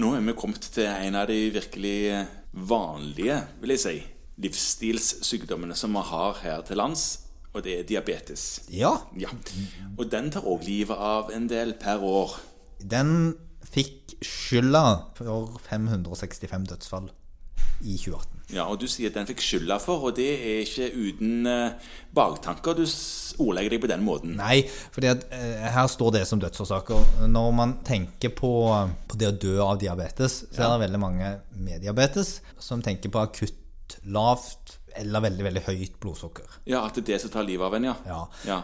Nå er vi kommet til en av de virkelig vanlige, vil jeg si, livsstilssykdommene som vi har her til lands, og det er diabetes. Ja, Ja. Og den tar òg livet av en del per år. den fikk skylda for 565 dødsfall i 2018. Ja, Og du sier at den fikk skylda for, og det er ikke uten eh, baktanker du ordlegger deg på den måten. Nei, for eh, her står det som dødsårsaker. Når man tenker på, på det å dø av diabetes, så er det veldig mange med diabetes som tenker på akutt lavt eller veldig, veldig høyt blodsukker. Ja, At det er det som tar livet av en, ja. Ja. ja.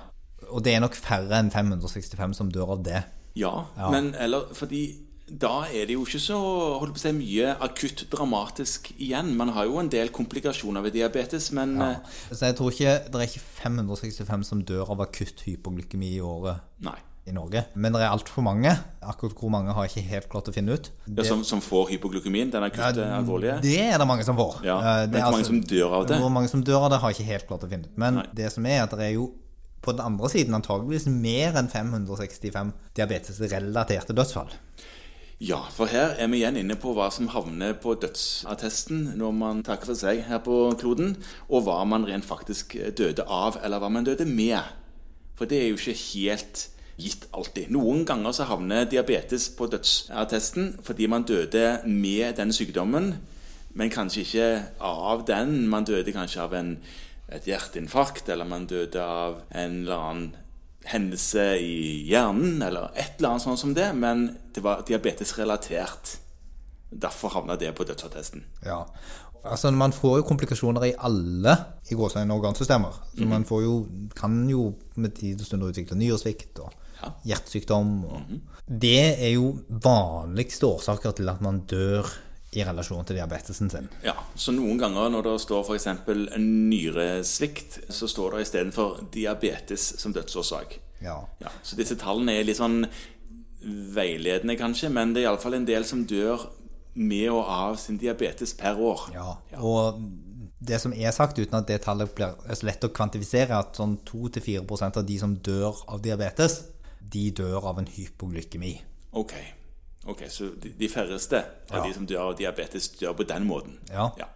Og det er nok færre enn 565 som dør av det. Ja, men eller fordi da er det jo ikke så si, mye akutt dramatisk igjen. Man har jo en del komplikasjoner ved diabetes, men ja. Så jeg tror ikke det er ikke 565 som dør av akutt hypoglykemi i året Nei. i Norge. Men det er altfor mange. Akkurat hvor mange har jeg ikke helt klart å finne ut. Ja, som, som får hypoglykemien, den akutte, alvorlige. Det er det mange som får. Ja, Eh, det er hvor mange som dør av det? Hvor mange som dør av det, har jeg ikke helt klart å finne ut. Men Nei. det som er, at det er jo på den andre siden antageligvis mer enn 565 diabetesrelaterte dødsfall. Ja, for her er vi igjen inne på hva som havner på dødsattesten når man takker for seg her på kloden, og hva man rent faktisk døde av, eller hva man døde med. For det er jo ikke helt gitt alltid. Noen ganger så havner diabetes på dødsattesten fordi man døde med den sykdommen, men kanskje ikke av den. Man døde kanskje av en, et hjerteinfarkt, eller man døde av en eller annen hendelse i hjernen, eller et eller annet sånt som det, men det var diabetesrelatert. Derfor havna det på dødsattesten. Ja. Altså, man får jo komplikasjoner i alle i gåsehudene organsystemer. Så man får jo, kan jo med tid og stund utvikle nyresvikt og Ja. hjertesykdom. Og Det er jo vanligste årsaker til at man dør i relasjon til diabetesen sin. Ja, Så noen ganger når det står f.eks. nyresvikt, så står det istedenfor diabetes som dødsårsak. Ja. Ja, så disse tallene er litt sånn veiledende, kanskje, men det er iallfall en del som dør med og av sin diabetes per år. Ja, og det som er sagt, uten at det tallet blir så lett å kvantifisere, at sånn 2-4% av de som dør av diabetes, de dør av en hypoglykemi. Ok, ok, så de, de færreste av Ja. de som dør av diabetes, dør på den måten. Ja. ja.